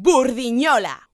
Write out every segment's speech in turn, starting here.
Burdiñola.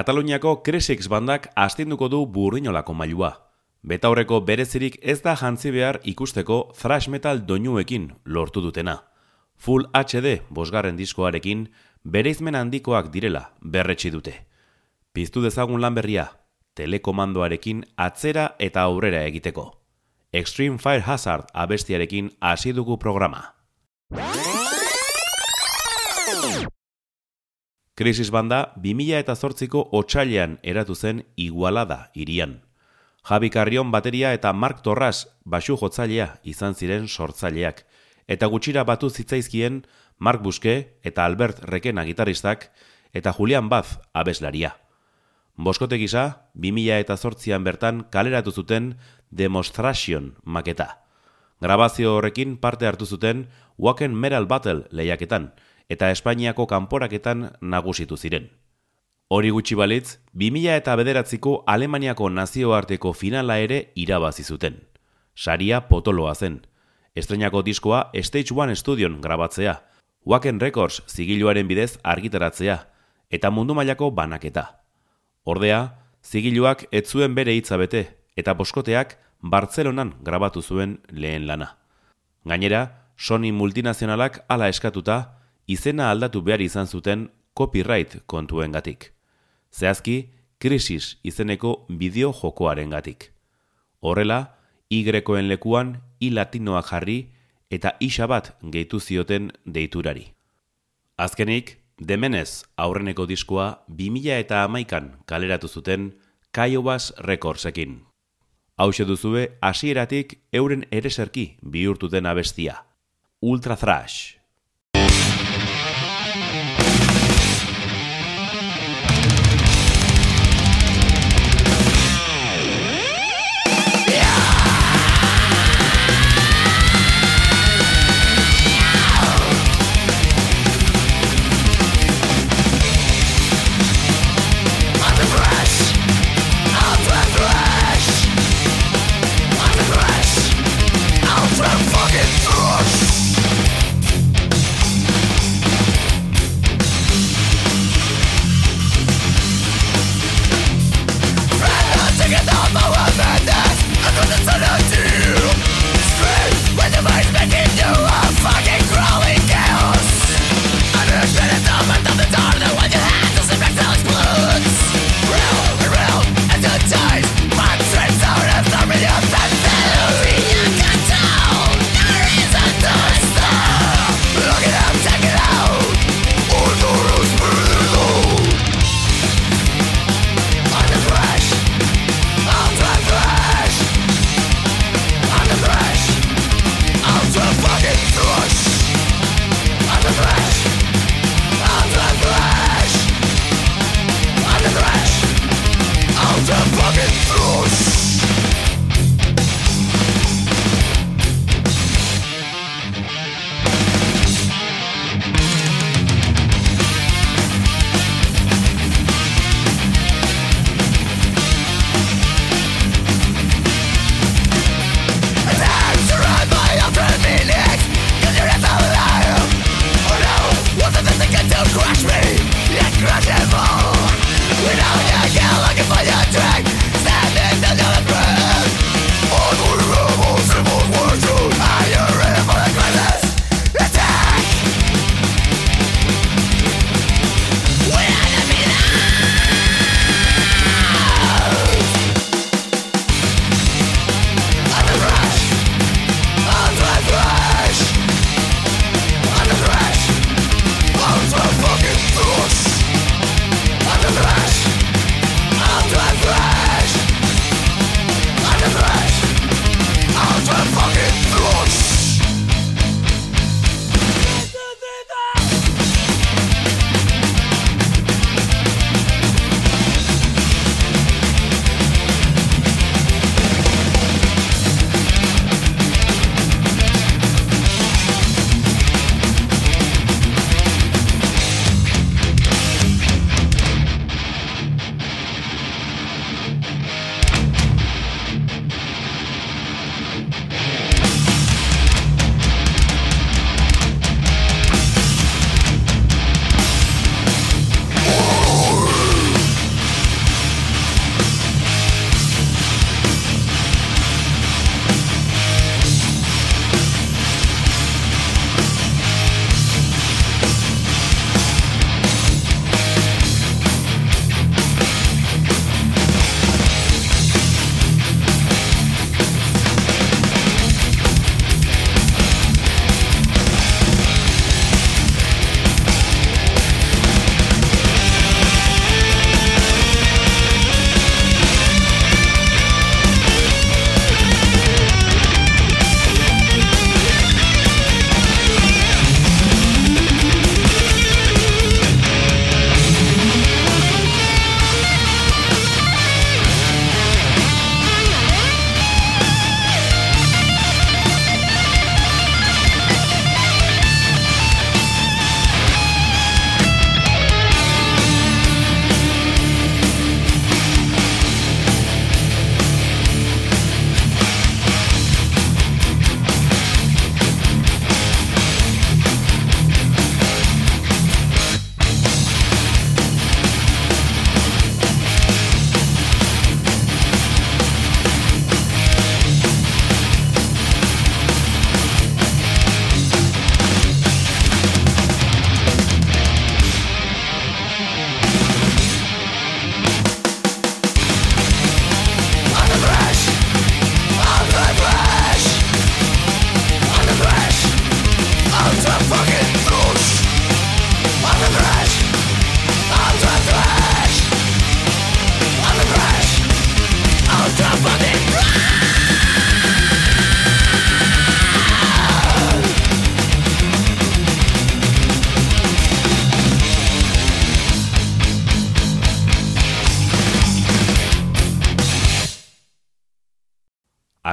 Kataluniako Kresix bandak astinduko du burrinolako mailua. Betaurreko berezirik ez da jantzi behar ikusteko thrash metal doinuekin lortu dutena. Full HD bosgarren diskoarekin bereizmen handikoak direla berretsi dute. Piztu dezagun lan berria, telekomandoarekin atzera eta aurrera egiteko. Extreme Fire Hazard abestiarekin hasi dugu programa. Krisis banda 2000 eta zortziko otxailean eratu zen igualada irian. Javi Carrion bateria eta Mark Torras basu jotzailea izan ziren sortzaileak. Eta gutxira batu zitzaizkien Mark Buske eta Albert Rekena gitaristak eta Julian Baz abeslaria. Boskote gisa, 2000 eta zortzian bertan kaleratu zuten Demonstration maketa. Grabazio horrekin parte hartu zuten Waken Metal Battle lehiaketan, eta Espainiako kanporaketan nagusitu ziren. Hori gutxi balitz, 2000 eta bederatziko Alemaniako nazioarteko finala ere irabazi zuten. Saria potoloa zen. Estrenako diskoa Stage One Studion grabatzea, Waken Records zigiluaren bidez argitaratzea, eta mundu mailako banaketa. Ordea, zigiluak ez zuen bere hitza bete, eta boskoteak Bartzelonan grabatu zuen lehen lana. Gainera, Sony multinazionalak ala eskatuta, izena aldatu behar izan zuten copyright kontuen gatik. Zehazki, krisis izeneko bideo jokoaren gatik. Horrela, Y-en lekuan I latinoa jarri eta isa bat gehitu zioten deiturari. Azkenik, demenez aurreneko diskoa 2000 eta amaikan kaleratu zuten Kaiobas Recordsekin. Hau duzue hasieratik euren ereserki bihurtuten abestia. Ultra Thrash.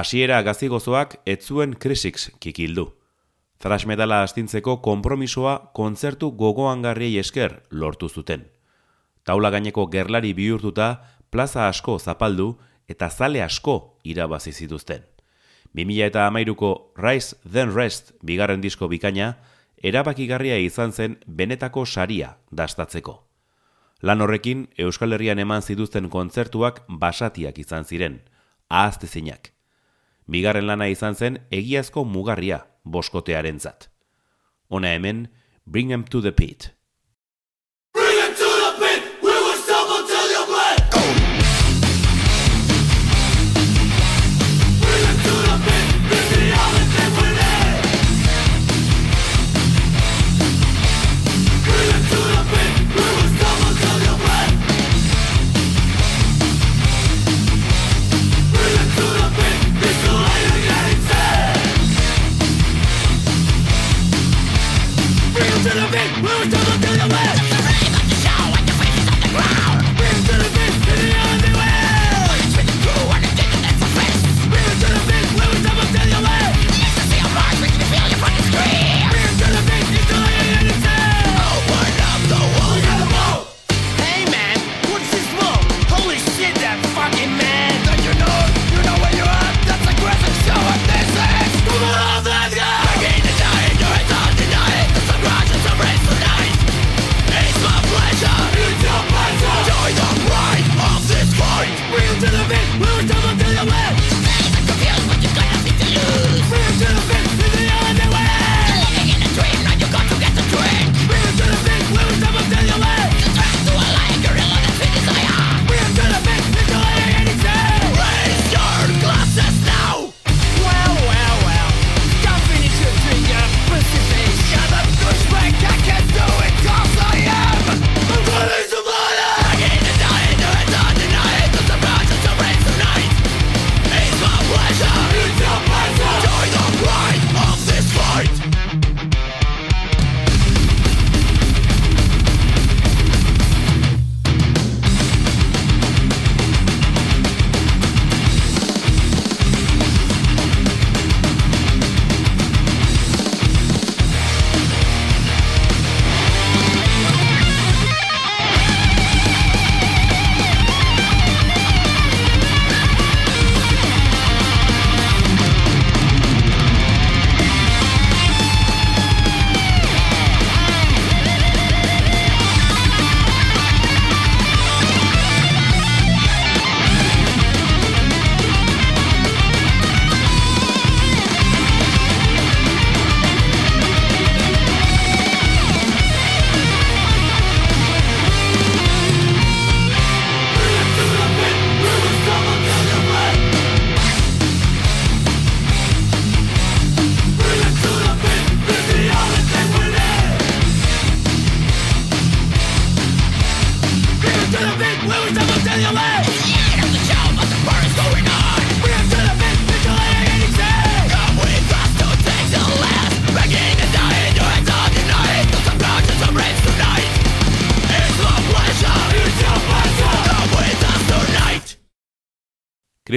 Hasiera gazigozoak ez zuen Krisix kikildu. Thrash metala astintzeko konpromisoa kontzertu gogoangarriei esker lortu zuten. Taula gaineko gerlari bihurtuta plaza asko zapaldu eta zale asko irabazi zituzten. 2000 eta amairuko Rise Then Rest bigarren disko bikaina, erabakigarria izan zen benetako saria dastatzeko. Lan horrekin Euskal Herrian eman zituzten kontzertuak basatiak izan ziren, ahaztezinak. Bigarren lana izan zen egiazko mugarria boskotearen zat. Hona hemen, Bring Em to the Pit. enemy.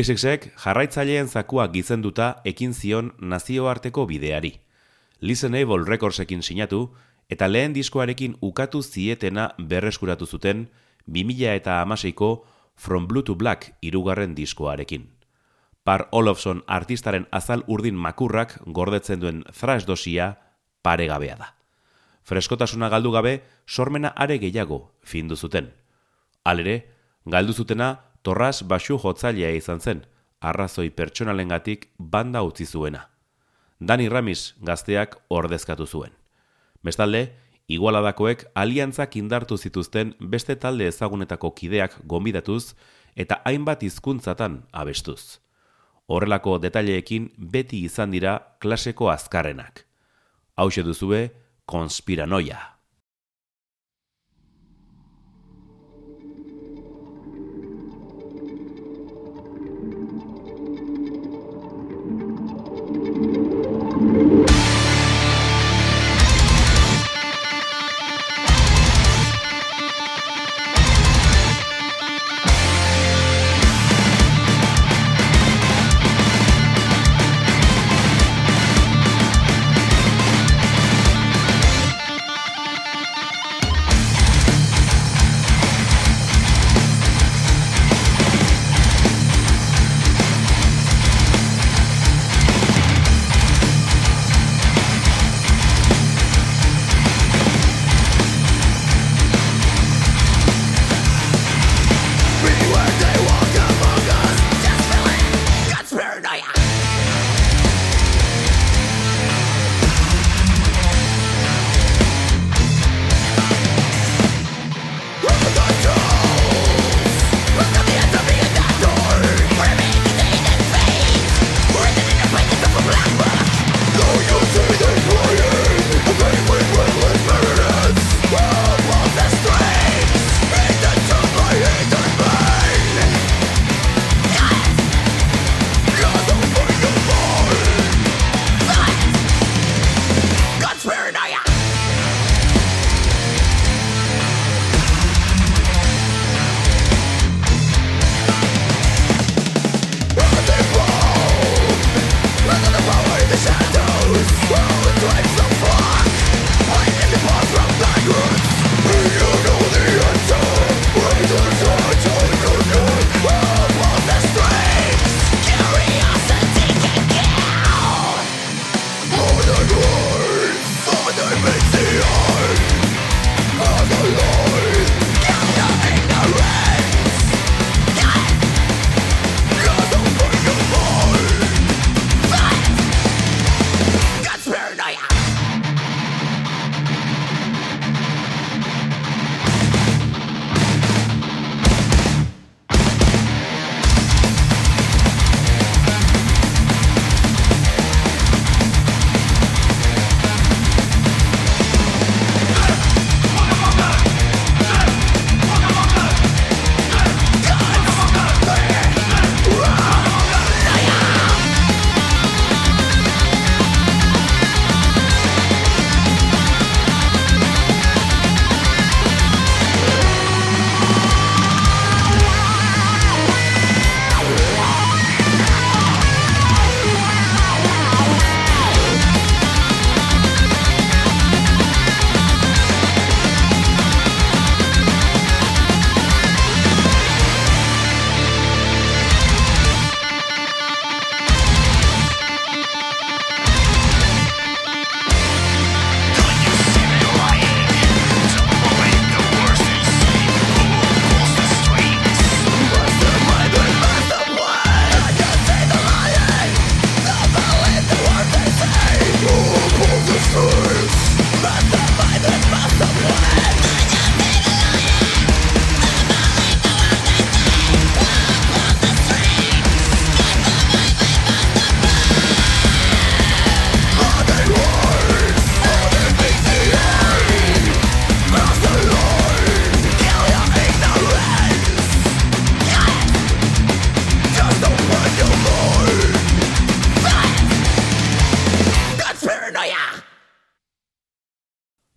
Krisixek jarraitzaileen zakua gizenduta ekin zion nazioarteko bideari. Listenable Recordsekin sinatu eta lehen diskoarekin ukatu zietena berreskuratu zuten 2000 eta amaseiko From Blue to Black irugarren diskoarekin. Par Olofson artistaren azal urdin makurrak gordetzen duen thrash dosia paregabea da. Freskotasuna galdu gabe sormena are gehiago findu zuten. Alere, galdu zutena torras basu jotzailea izan zen, arrazoi pertsonalengatik banda utzi zuena. Dani Ramis gazteak ordezkatu zuen. Bestalde, igualadakoek aliantzak indartu zituzten beste talde ezagunetako kideak gombidatuz eta hainbat hizkuntzatan abestuz. Horrelako detaileekin beti izan dira klaseko azkarrenak. Hau duzue, konspiranoia.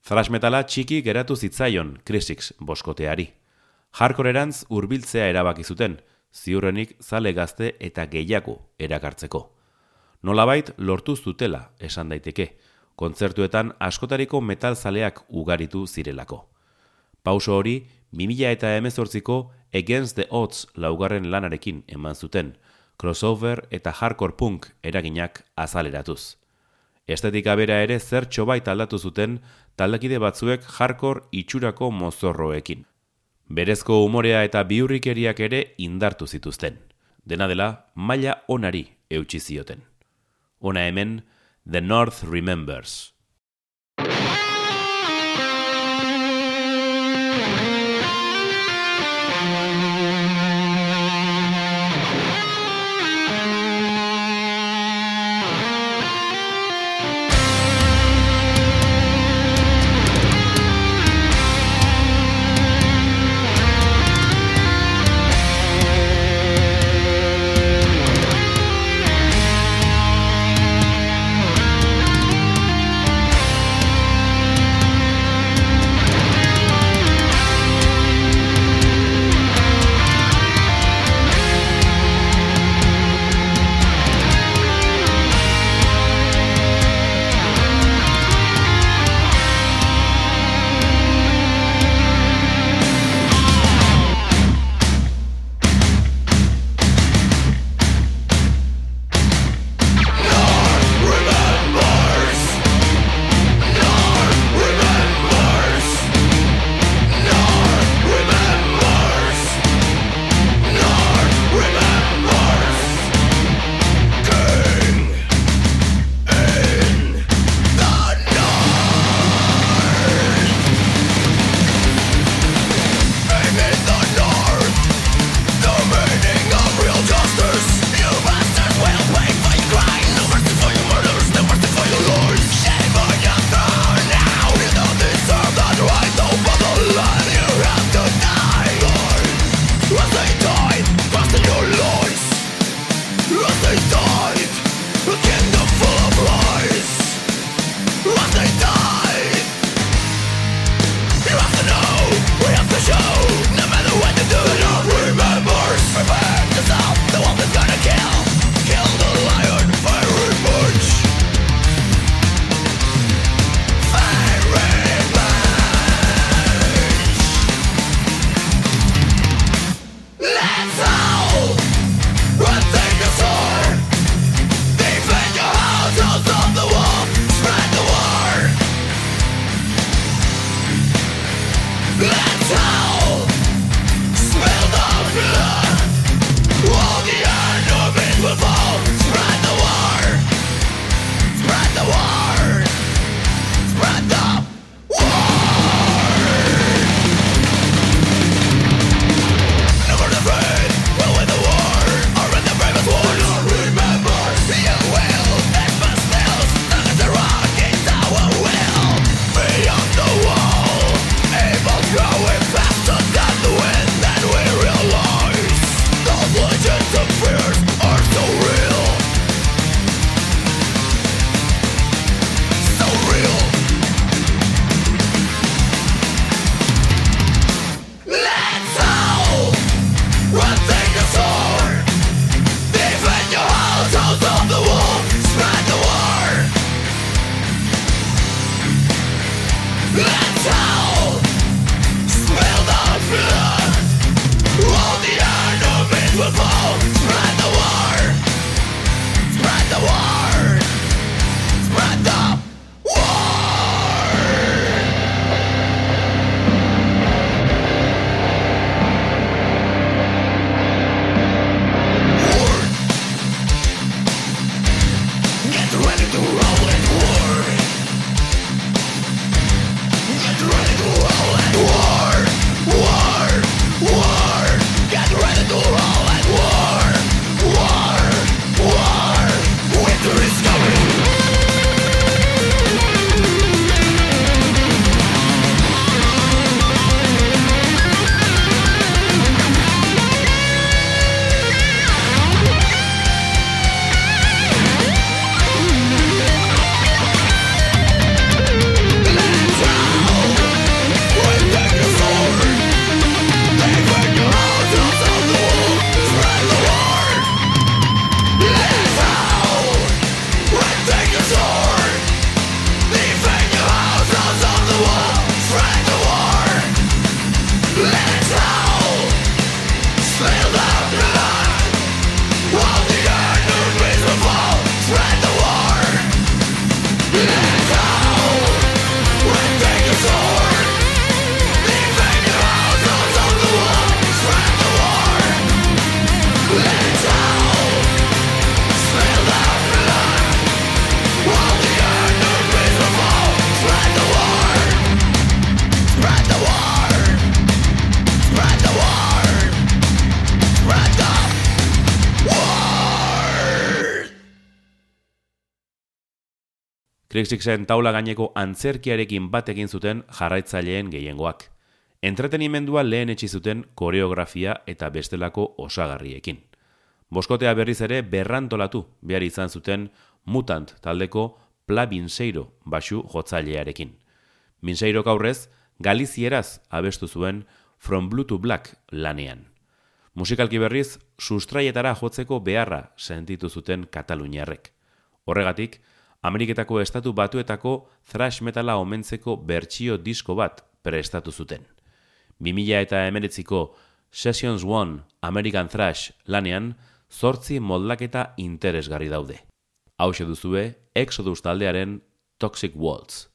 Thrash metala txiki geratu zitzaion Krisix boskoteari. Jarkorerantz hurbiltzea erabaki zuten, ziurrenik zale gazte eta gehiago erakartzeko. Nolabait lortu zutela esan daiteke, kontzertuetan askotariko metalzaleak ugaritu zirelako. Pauso hori, 2000 eta emezortziko Against the Odds laugarren lanarekin eman zuten, crossover eta hardcore punk eraginak azaleratuz. Estetika bera ere zer txobait aldatu zuten taldekide batzuek hardcore itxurako mozorroekin. Berezko umorea eta biurrikeriak ere indartu zituzten. Dena dela, maila onari eutxi zioten. Ona hemen, The North Remembers. Krixixen taula gaineko antzerkiarekin bat egin zuten jarraitzaileen gehiengoak. Entretenimendua lehen etxi zuten koreografia eta bestelako osagarriekin. Boskotea berriz ere berrantolatu behar izan zuten mutant taldeko Pla Binseiro basu jotzailearekin. Binseiro gaurrez, Galizieraz abestu zuen From Blue to Black lanean. Musikalki berriz, sustraietara jotzeko beharra sentitu zuten Kataluniarrek. Horregatik, Ameriketako estatu batuetako thrash metala omentzeko bertsio disko bat prestatu zuten. 2000 eta emeretziko Sessions One American Thrash lanean zortzi moldaketa interesgarri daude. Hau duzue Exodus taldearen Toxic Waltz.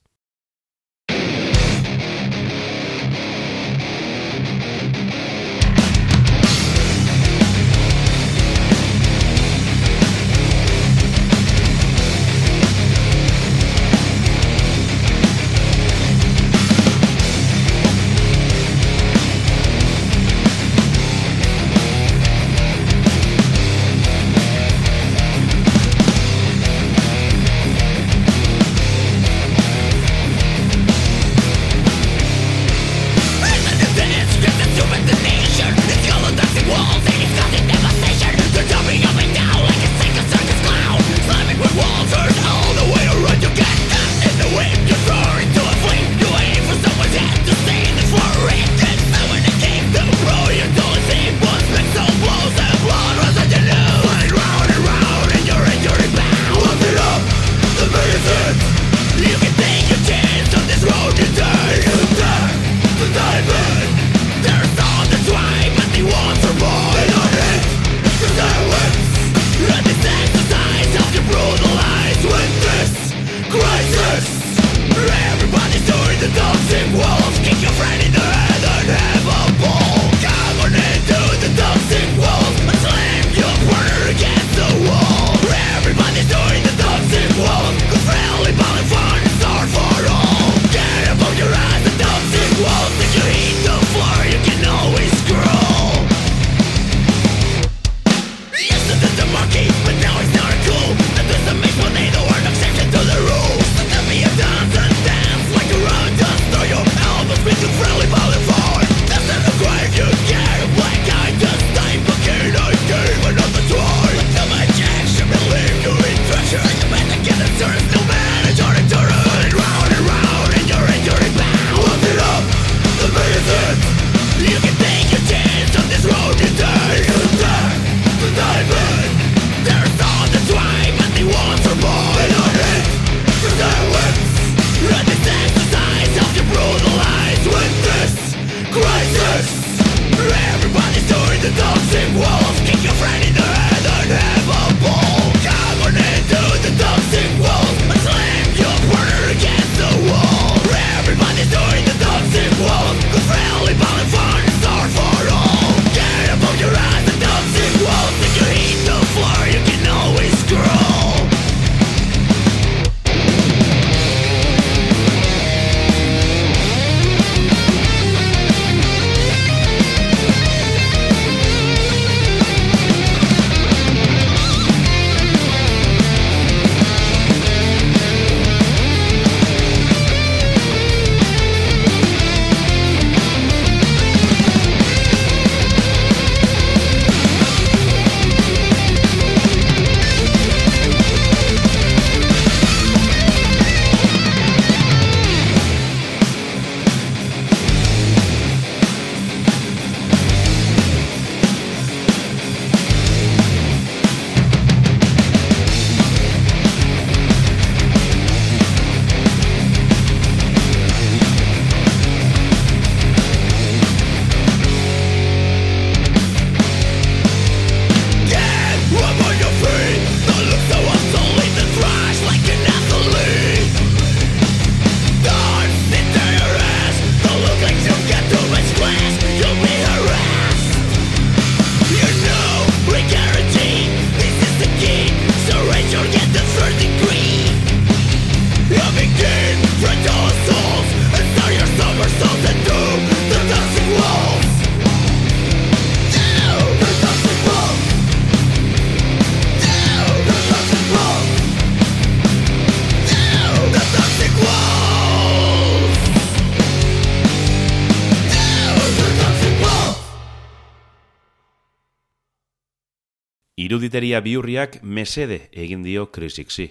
Iruditeria biurriak mesede egin dio krisiksi.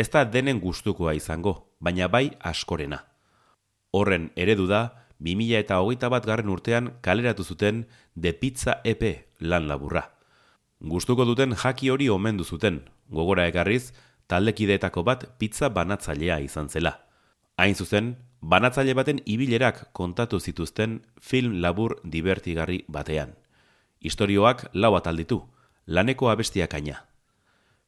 Ez da denen gustukoa izango, baina bai askorena. Horren eredu da, 2000 eta hogeita bat garren urtean kaleratu zuten de pizza EP lan laburra. Gustuko duten jaki hori omendu zuten, gogora ekarriz, taldekideetako bat pizza banatzailea izan zela. Hain zuzen, banatzaile baten ibilerak kontatu zituzten film labur divertigarri batean. Historioak lau atalditu, laneko abestiak aina.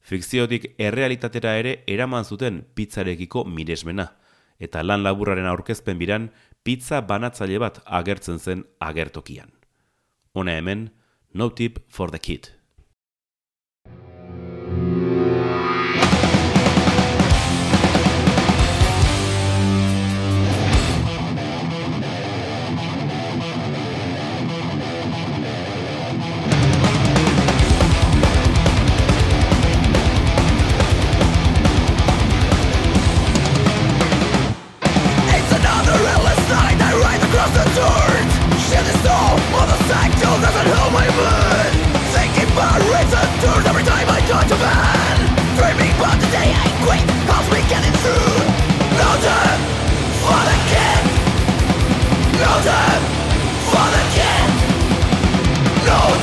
Fikziotik errealitatera ere eraman zuten pizzarekiko miresmena, eta lan laburraren aurkezpen biran pizza banatzaile bat agertzen zen agertokian. Hona hemen, no tip for the kid.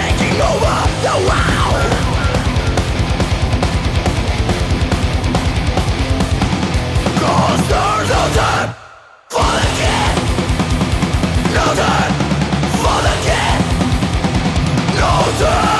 taking over the world. Cause there's no time for the. No time for the kid. No time.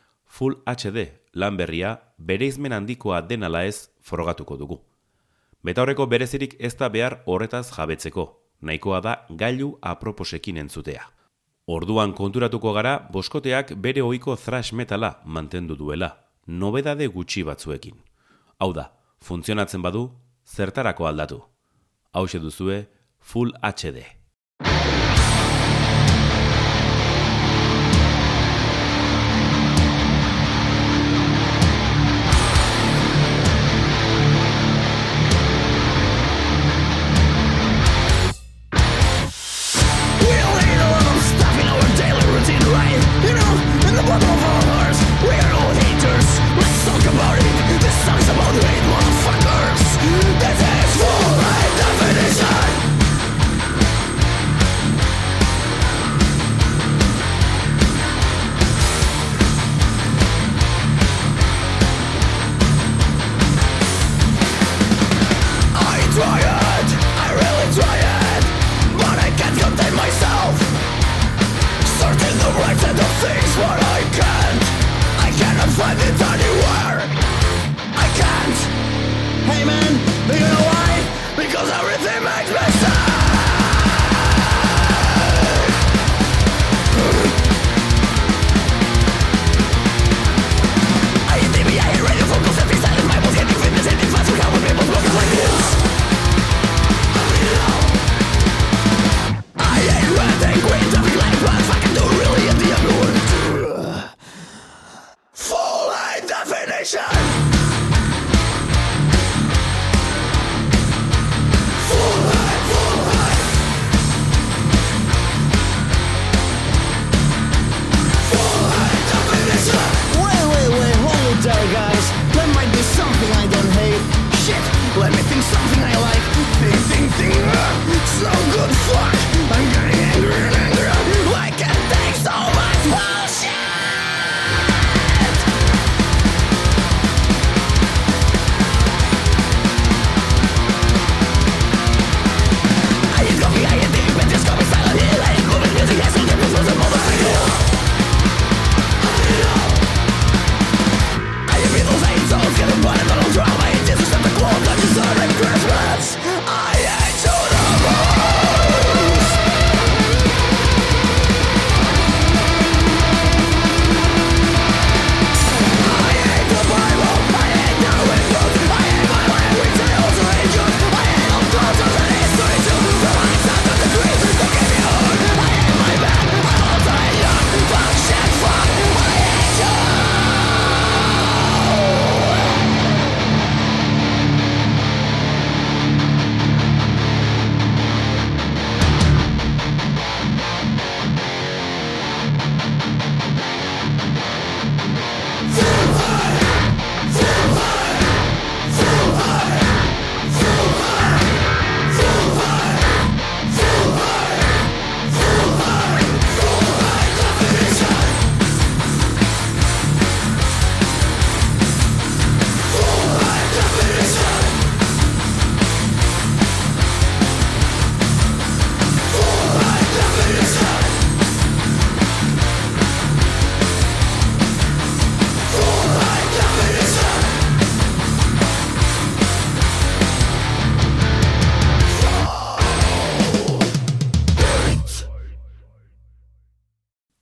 Full HD lan berria bereizmen handikoa denala ez frogatuko dugu. Beta horreko berezirik ez da behar horretaz jabetzeko, nahikoa da gailu aproposekin entzutea. Orduan konturatuko gara, boskoteak bere ohiko thrash metala mantendu duela, nobedade gutxi batzuekin. Hau da, funtzionatzen badu, zertarako aldatu. Hau duzue, Full HD.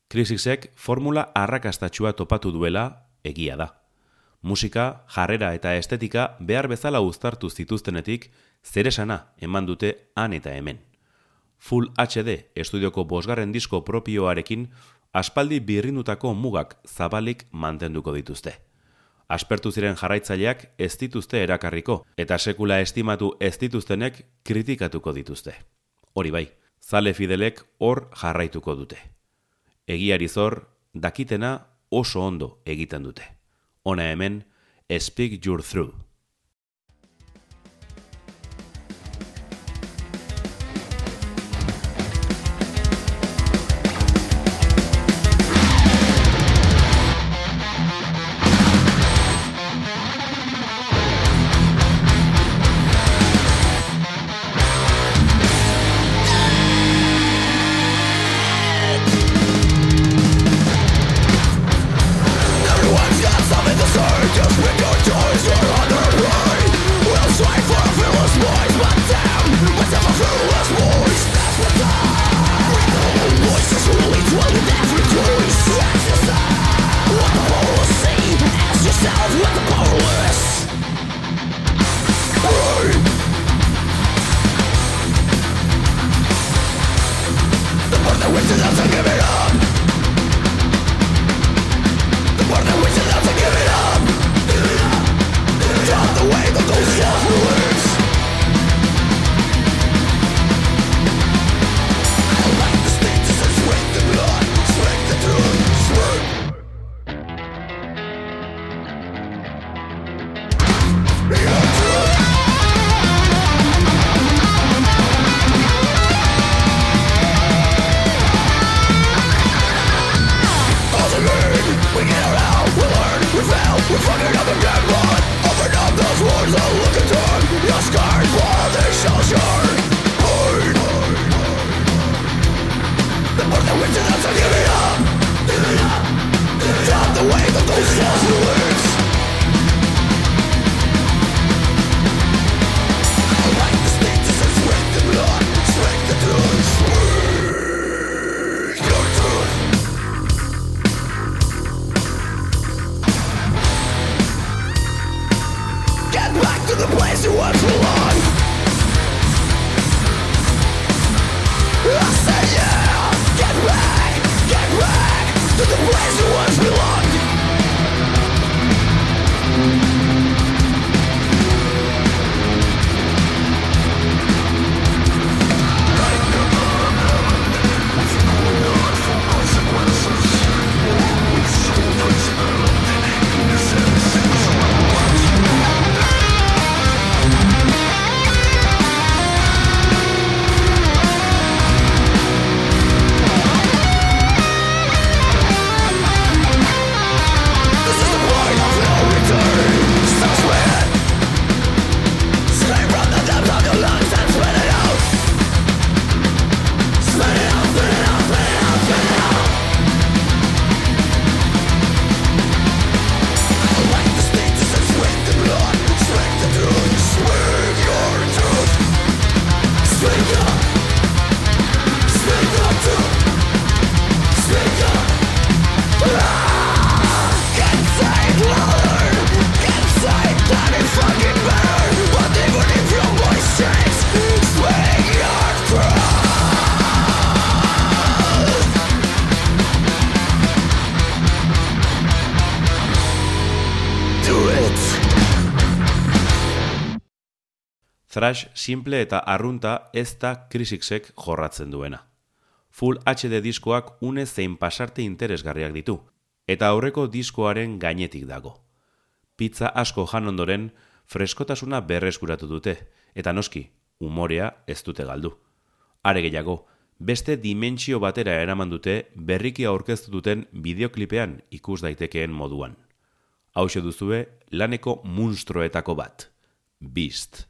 Krisisek formula arrakastatxua topatu duela egia da. Musika, jarrera eta estetika behar bezala uztartu zituztenetik zeresana eman dute han eta hemen. Full HD estudioko bosgarren disko propioarekin aspaldi birrindutako mugak zabalik mantenduko dituzte. Aspertu ziren jarraitzaileak ez dituzte erakarriko eta sekula estimatu ez dituztenek kritikatuko dituzte. Hori bai, zale fidelek hor jarraituko dute egiari zor, dakitena oso ondo egiten dute. Hona hemen, Speak Your Through. Thrash simple eta arrunta ez da krisiksek jorratzen duena. Full HD diskoak une zein pasarte interesgarriak ditu, eta aurreko diskoaren gainetik dago. Pizza asko jan ondoren, freskotasuna berreskuratu dute, eta noski, umorea ez dute galdu. Are gehiago, beste dimentsio batera eraman dute berriki aurkeztu duten bideoklipean ikus daitekeen moduan. Hau duzue laneko munstroetako bat. Beast.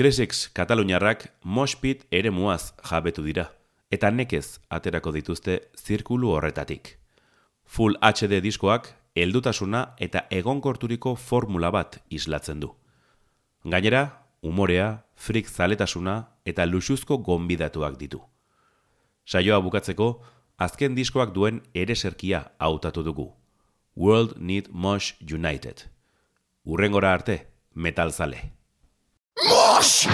Kresix Kataluniarrak mospit ere muaz jabetu dira, eta nekez aterako dituzte zirkulu horretatik. Full HD diskoak heldutasuna eta egonkorturiko formula bat islatzen du. Gainera, umorea, frik zaletasuna eta luxuzko gonbidatuak ditu. Saioa bukatzeko, azken diskoak duen ere serkia hautatu dugu. World Need Mosh United. Urrengora arte, metal zale. Mosh!